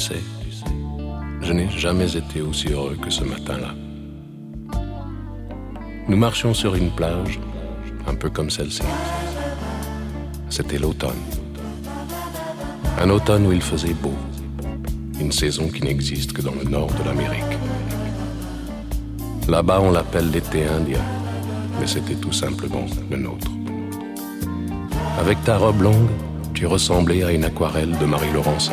sais, je n'ai jamais été aussi heureux que ce matin-là. Nous marchions sur une plage, un peu comme celle-ci. C'était l'automne. Un automne où il faisait beau. Une saison qui n'existe que dans le nord de l'Amérique. Là-bas, on l'appelle l'été indien, mais c'était tout simplement le nôtre. Avec ta robe longue, tu ressemblais à une aquarelle de Marie Laurencin.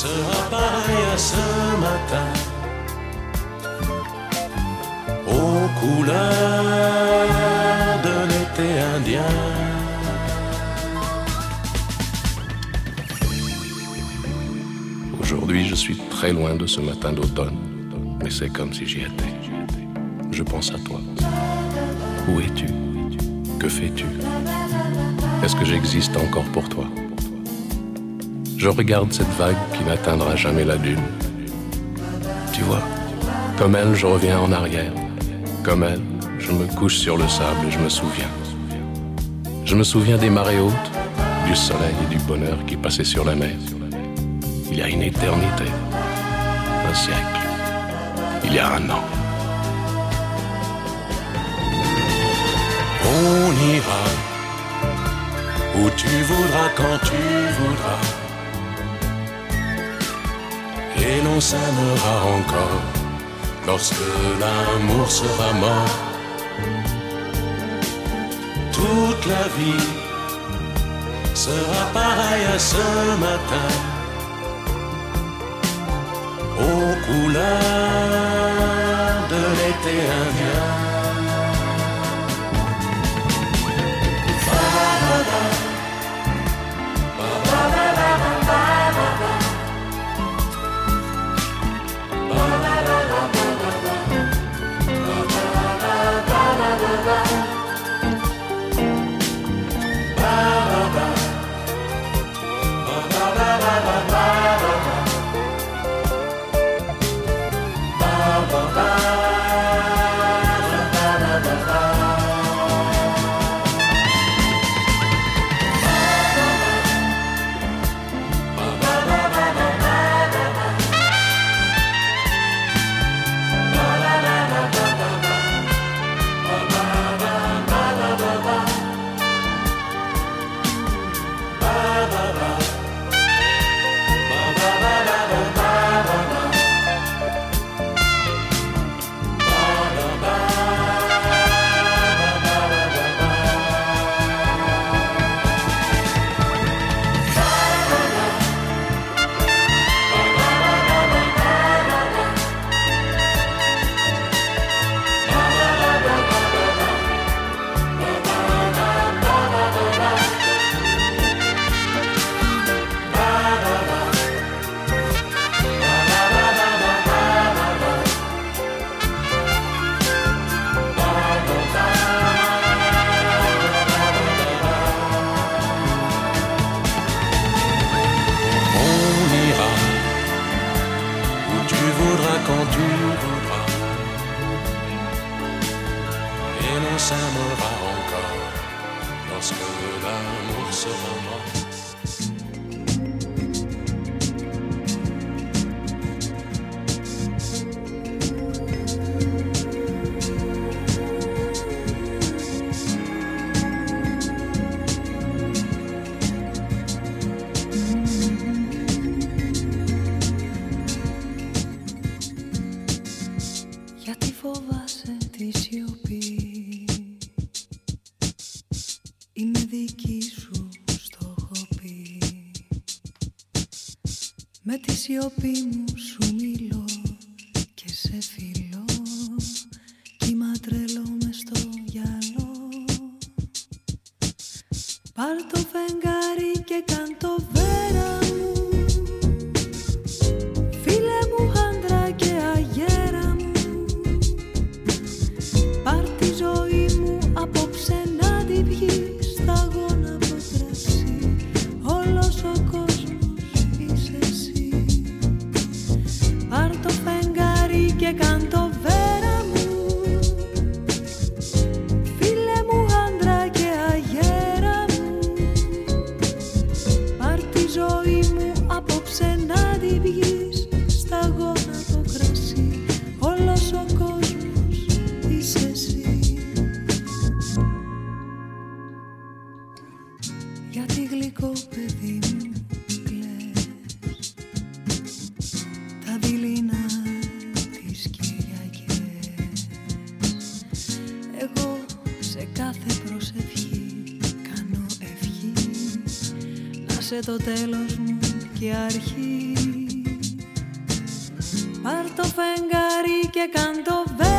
sera pareille à ce matin. Aux couleurs de l'été indien. Aujourd'hui, je suis très loin de ce matin d'automne, mais c'est comme si j'y étais. Je pense à toi. Où es-tu? Que fais-tu? Est-ce que j'existe encore pour toi? Je regarde cette vague qui n'atteindra jamais la dune. Tu vois, comme elle, je reviens en arrière. Comme elle, je me couche sur le sable et je me souviens. Je me souviens des marées hautes, du soleil et du bonheur qui passaient sur la mer. Il y a une éternité, un siècle, il y a un an. On ira où tu voudras quand tu voudras. Et l'on s'aimera encore lorsque l'amour sera mort. Toute la vie sera pareille à ce matin. Aux couleurs de l'été indien. Το τέλος μου και αρχή. Πάρ το φεγγάρι και κάν το βέρα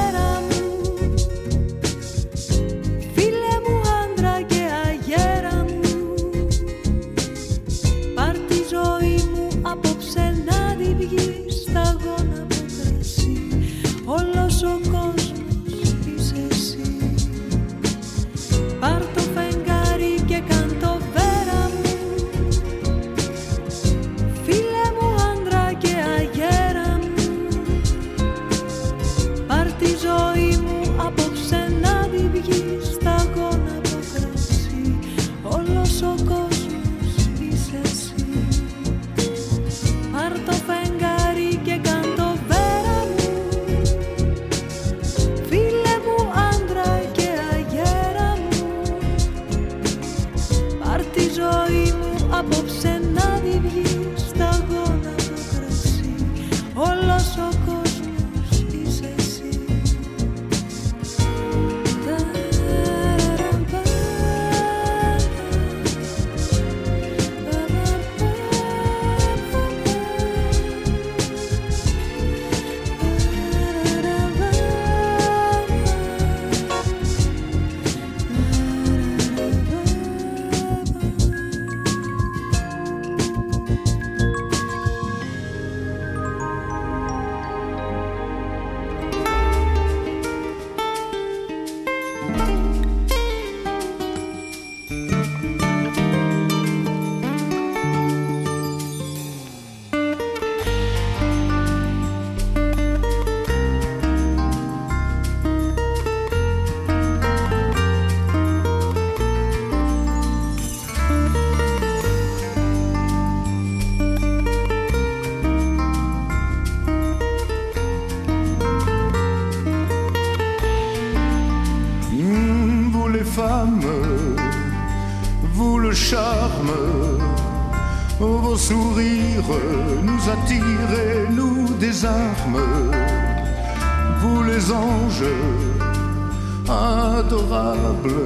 adorables,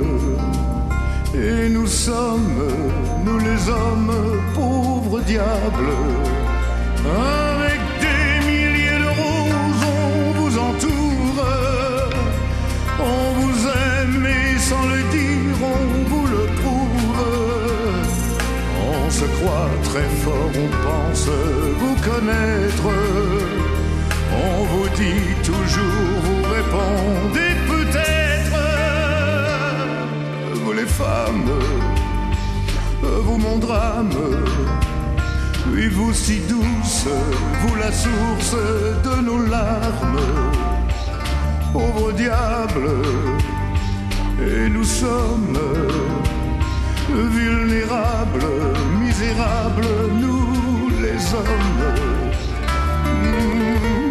et nous sommes, nous les hommes, pauvres diables. Avec des milliers de roses, on vous entoure. On vous aime et sans le dire, on vous le prouve. On se croit très fort, on pense vous connaître. On vous dit toujours, vous répondez peut-être. Vous les femmes, vous mon drame. Oui, vous si douce, vous la source de nos larmes pauvre diable, et nous sommes vulnérables, misérables, nous les hommes. Mm.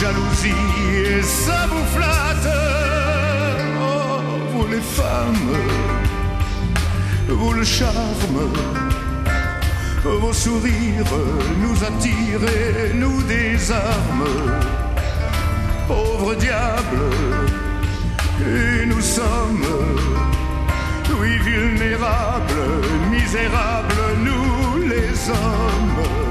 Jalousie et ça vous flatte. Oh, vous les femmes, vous le charme. Vos sourires nous attirent et nous désarment. Pauvre diable, et nous sommes, oui, vulnérables, misérables, nous les hommes.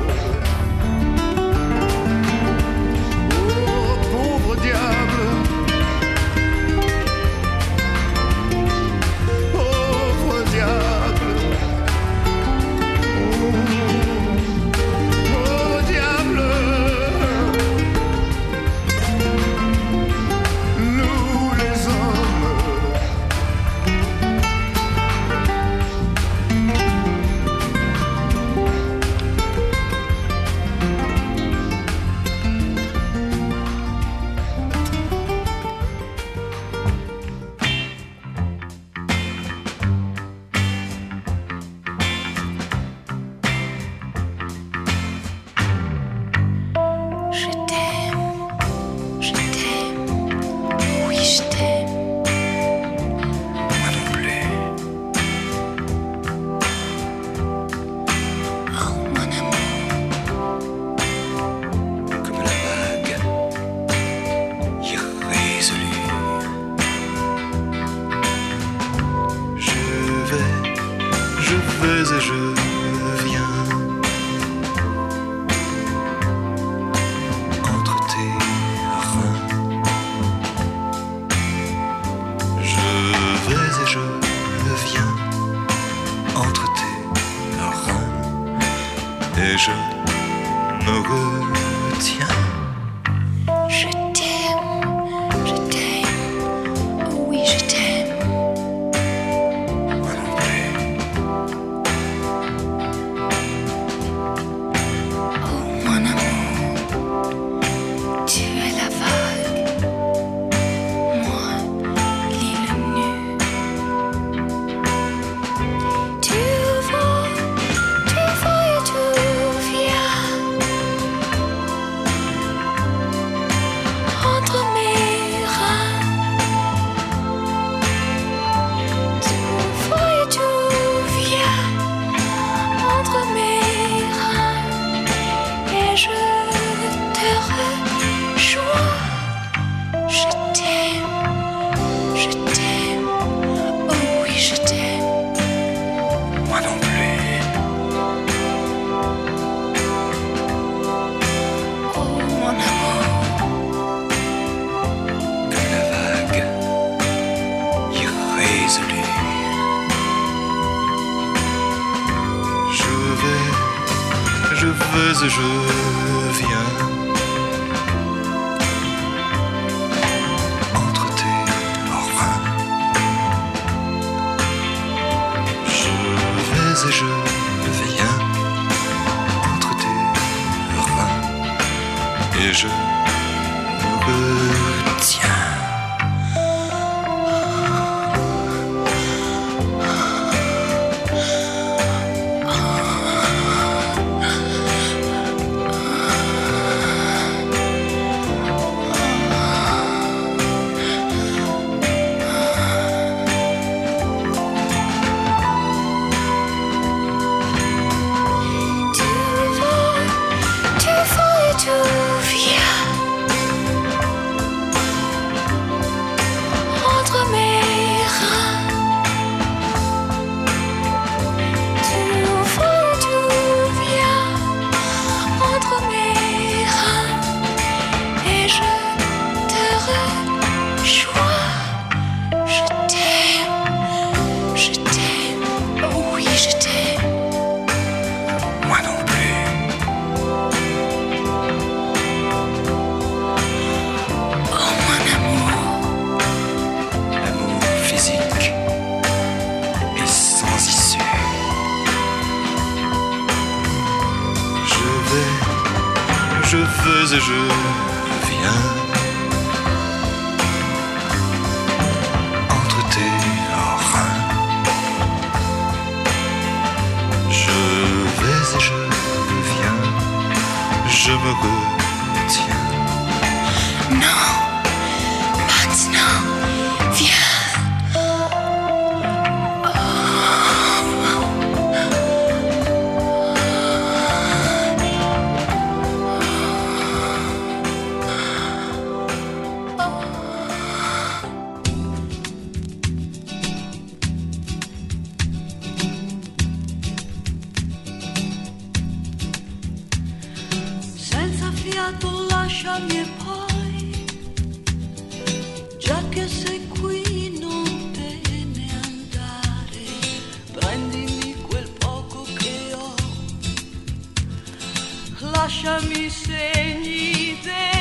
lasciami segni te.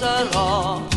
sarà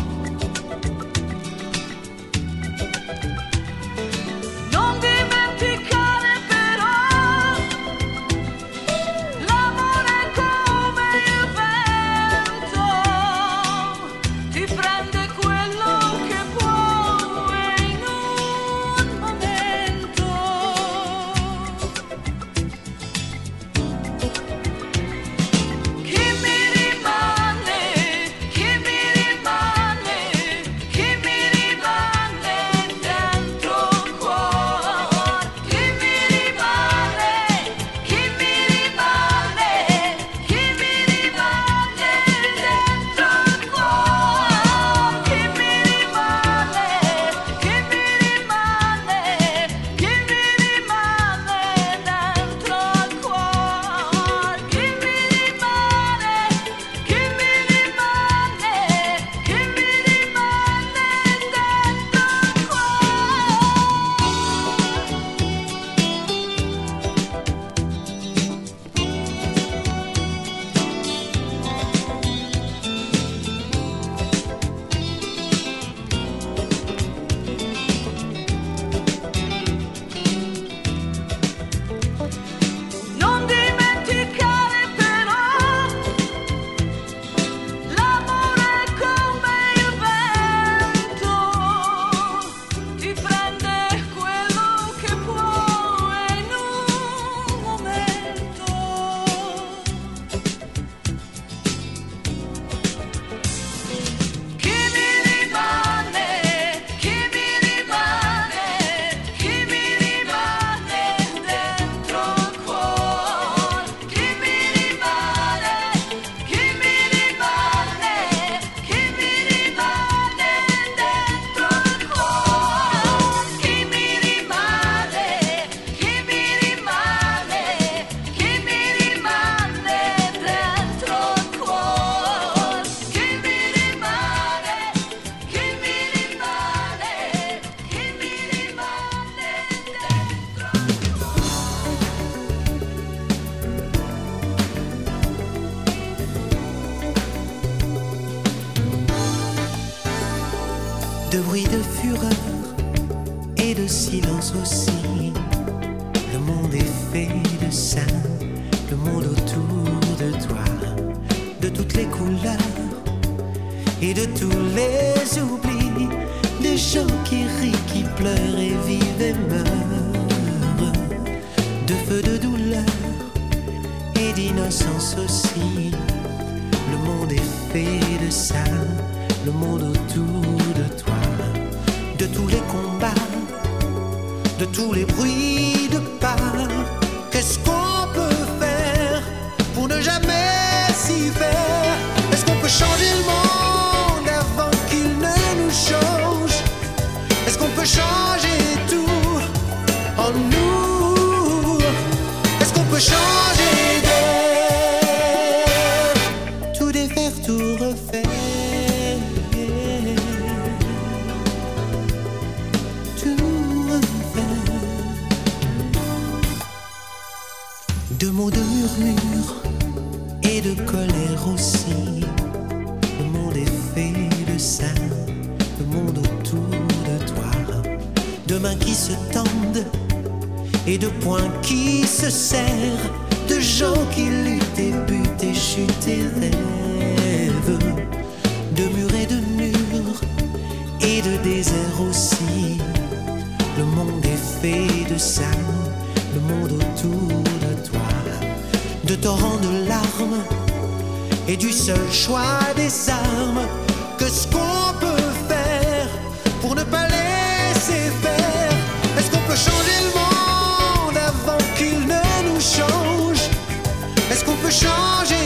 de ça, le monde autour de toi, de tous les combats, de tous les bruits de pas. Qu'est-ce qu'on peut faire pour ne jamais s'y faire? Et de poings qui se serrent, de gens qui luttent et butent et chutent et rêvent, de murs et de murs et de déserts aussi. Le monde est fait de ça, le monde autour de toi, de torrents de larmes et du seul choix des armes. Changer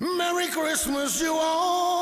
Merry Christmas, you all.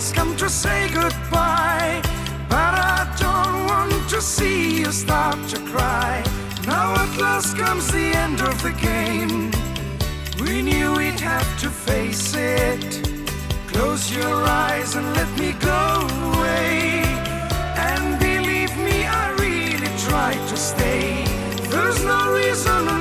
has come to say goodbye. But I don't want to see you start to cry. Now at last comes the end of the game. We knew we'd have to face it. Close your eyes and let me go away. And believe me, I really tried to stay. There's no reason.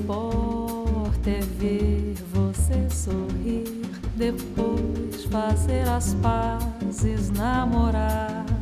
importa é ver você sorrir, depois fazer as pazes, namorar.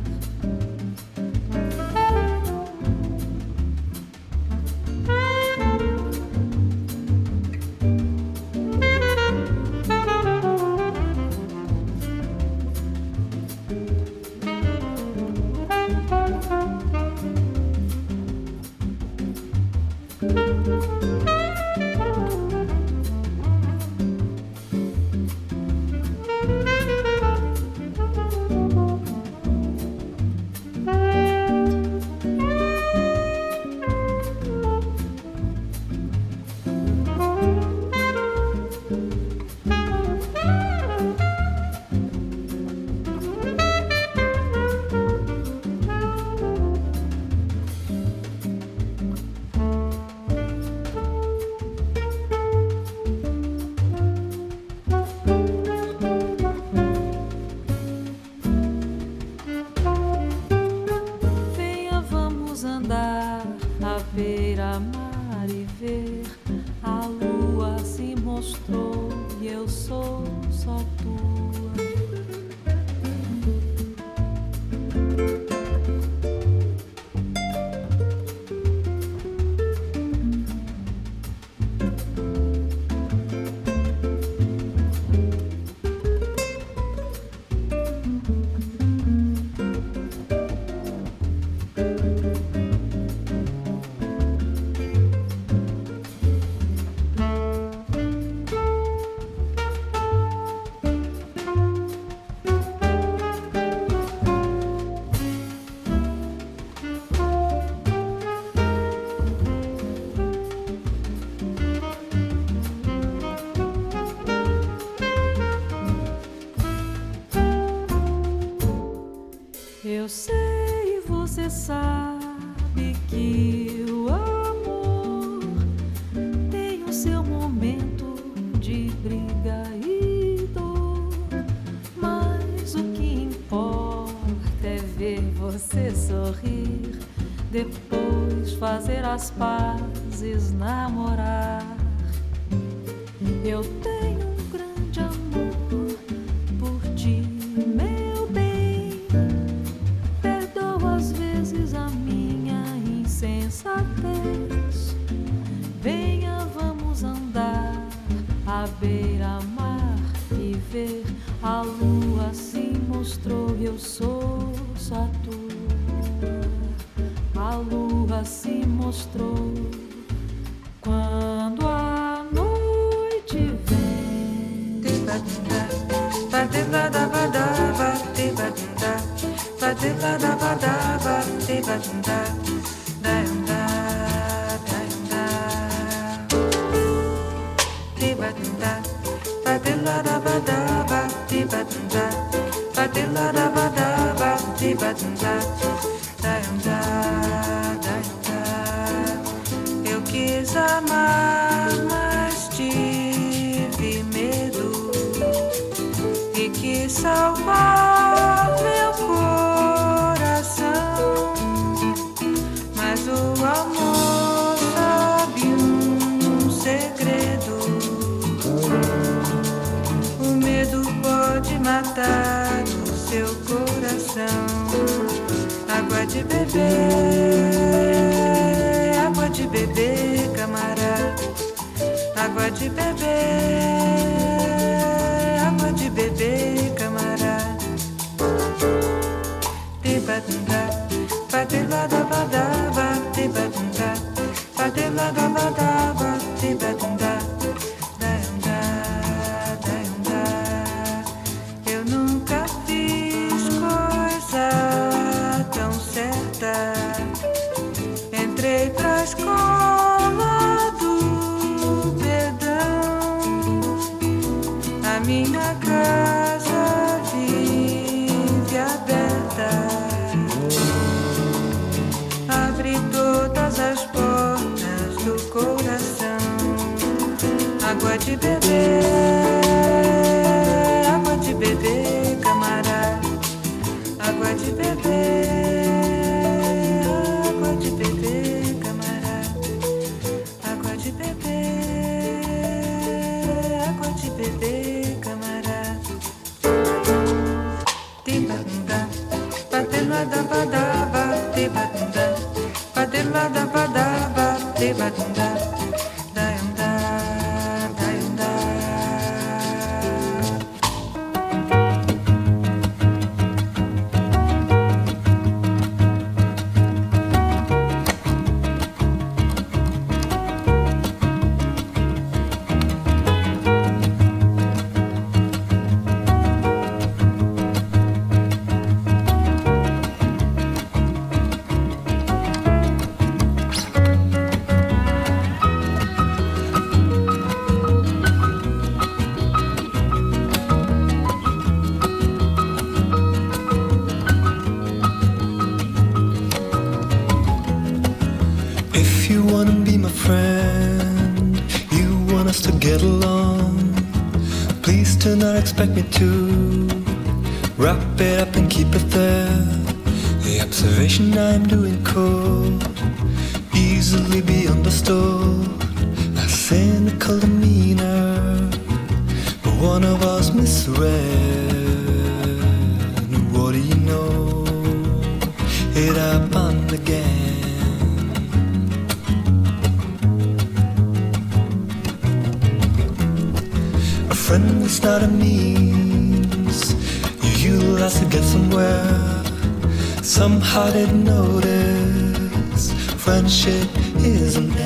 água de bebê, água de bebê, camará. Tebadunda, batelada badaba, tebadunda, batelada badaba. wanna be my friend. You want us to get along. Please do not expect me to wrap it up and keep it there. The observation I'm doing cold, easily be understood. A cynical demeanor, but one of us misread. What do you know? It happened again. friend is not a means you utilize to get somewhere. Somehow they notice friendship isn't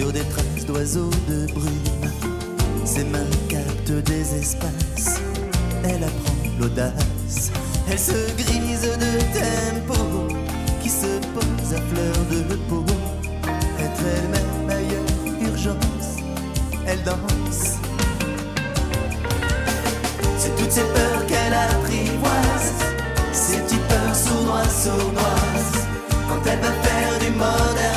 sur des traces d'oiseaux de brume. Ses mains captent des espaces, elle apprend l'audace. Elle se grise de tempo qui se pose à fleur de peau. Être elle-même ailleurs, urgence, elle danse. C'est toutes ces peurs qu'elle apprivoise, ces petites peurs sournoises, sournoises, quand elle va faire du modèle.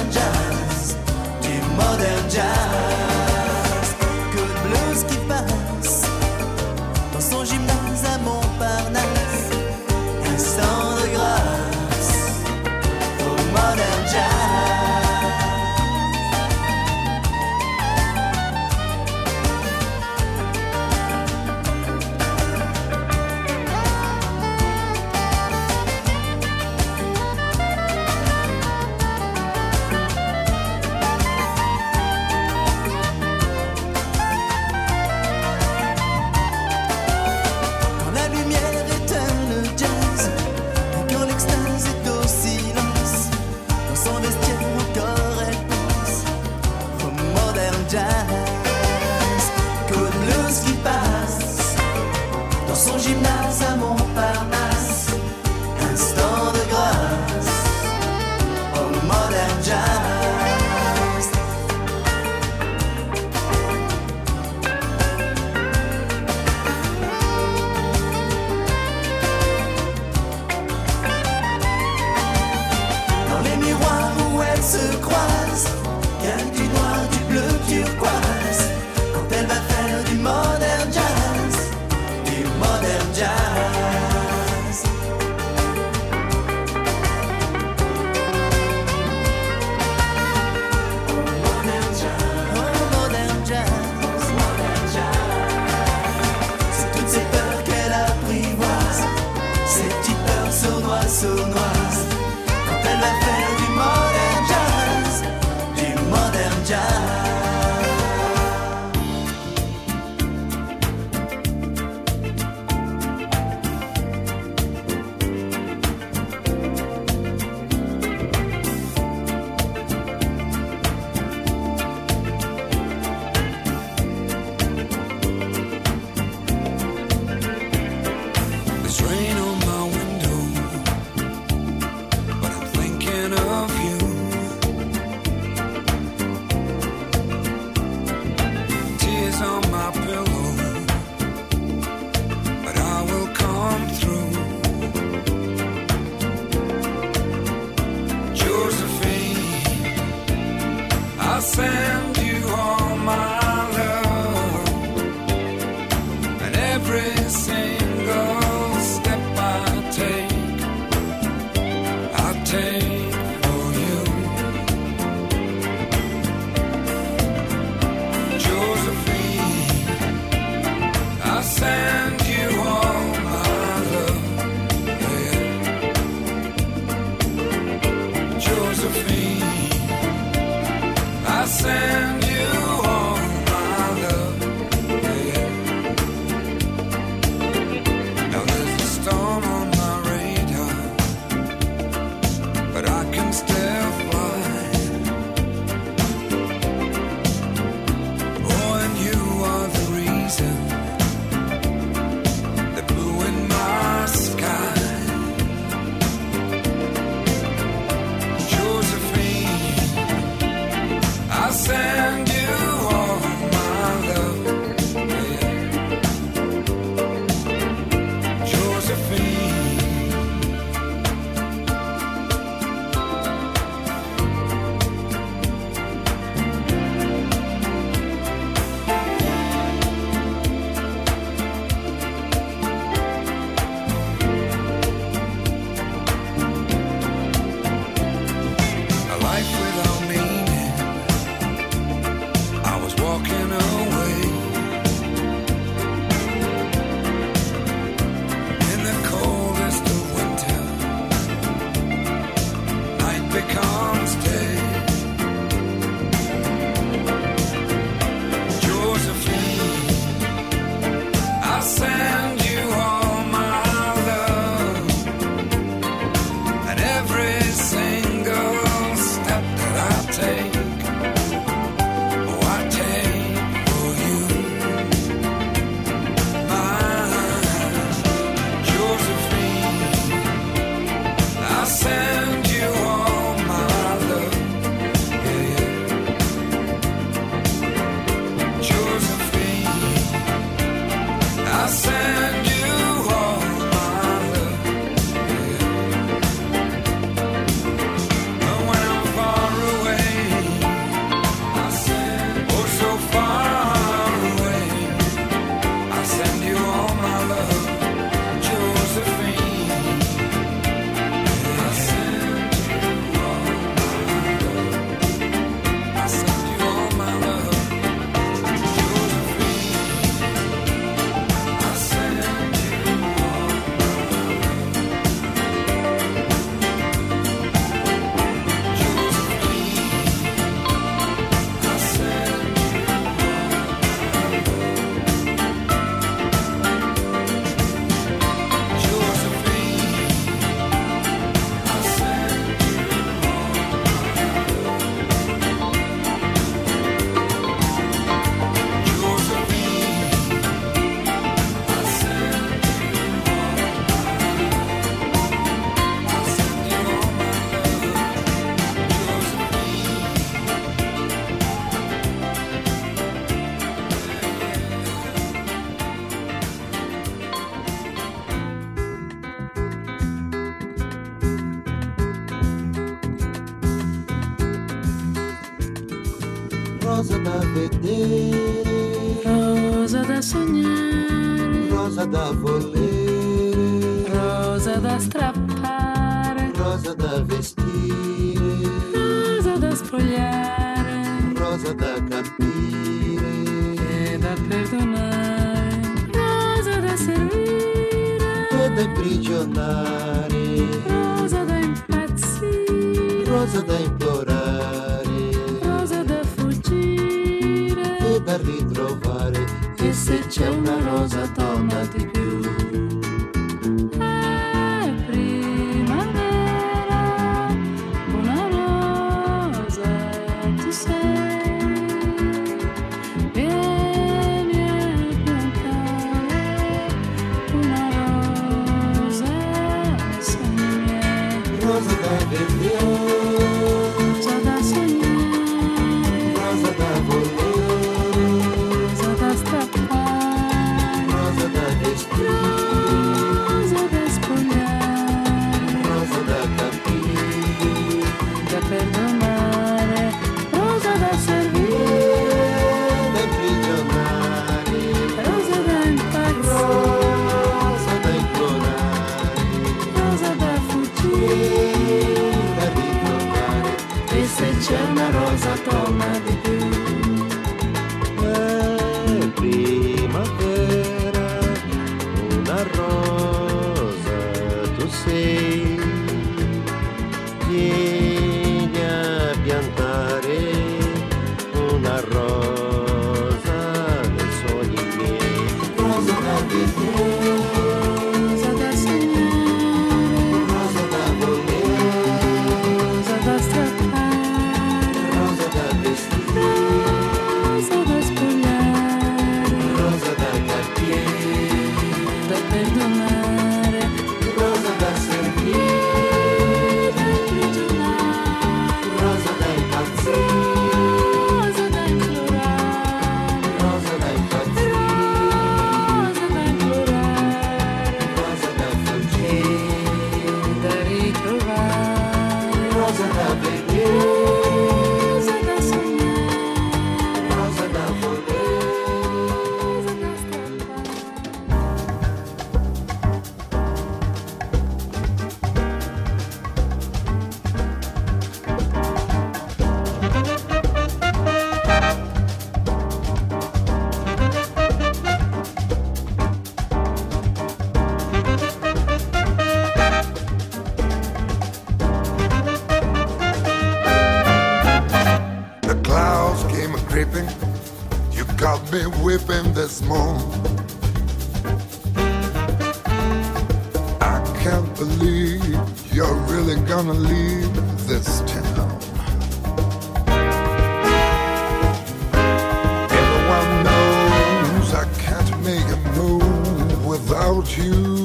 da volere, rosa da strappare, rosa da vestire, rosa da spogliare, rosa da capire. E da perdonare, rosa da servire. E da imprigionare, rosa da impazzire, rosa da implorare, rosa da fuggire. E da ritrovare. E se c'è una rosa creeping. You got me whipping this moon. I can't believe you're really gonna leave this town. Everyone knows I can't make a move without you.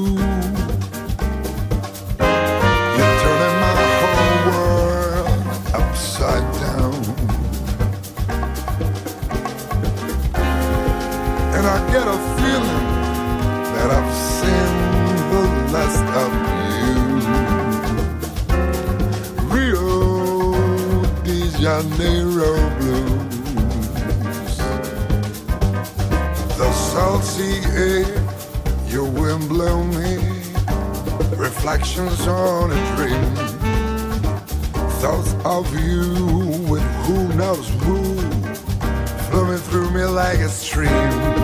Janeiro blues. The salty air, your wind blow me. reflections on a dream. Thoughts of you with who knows who, flowing through me like a stream.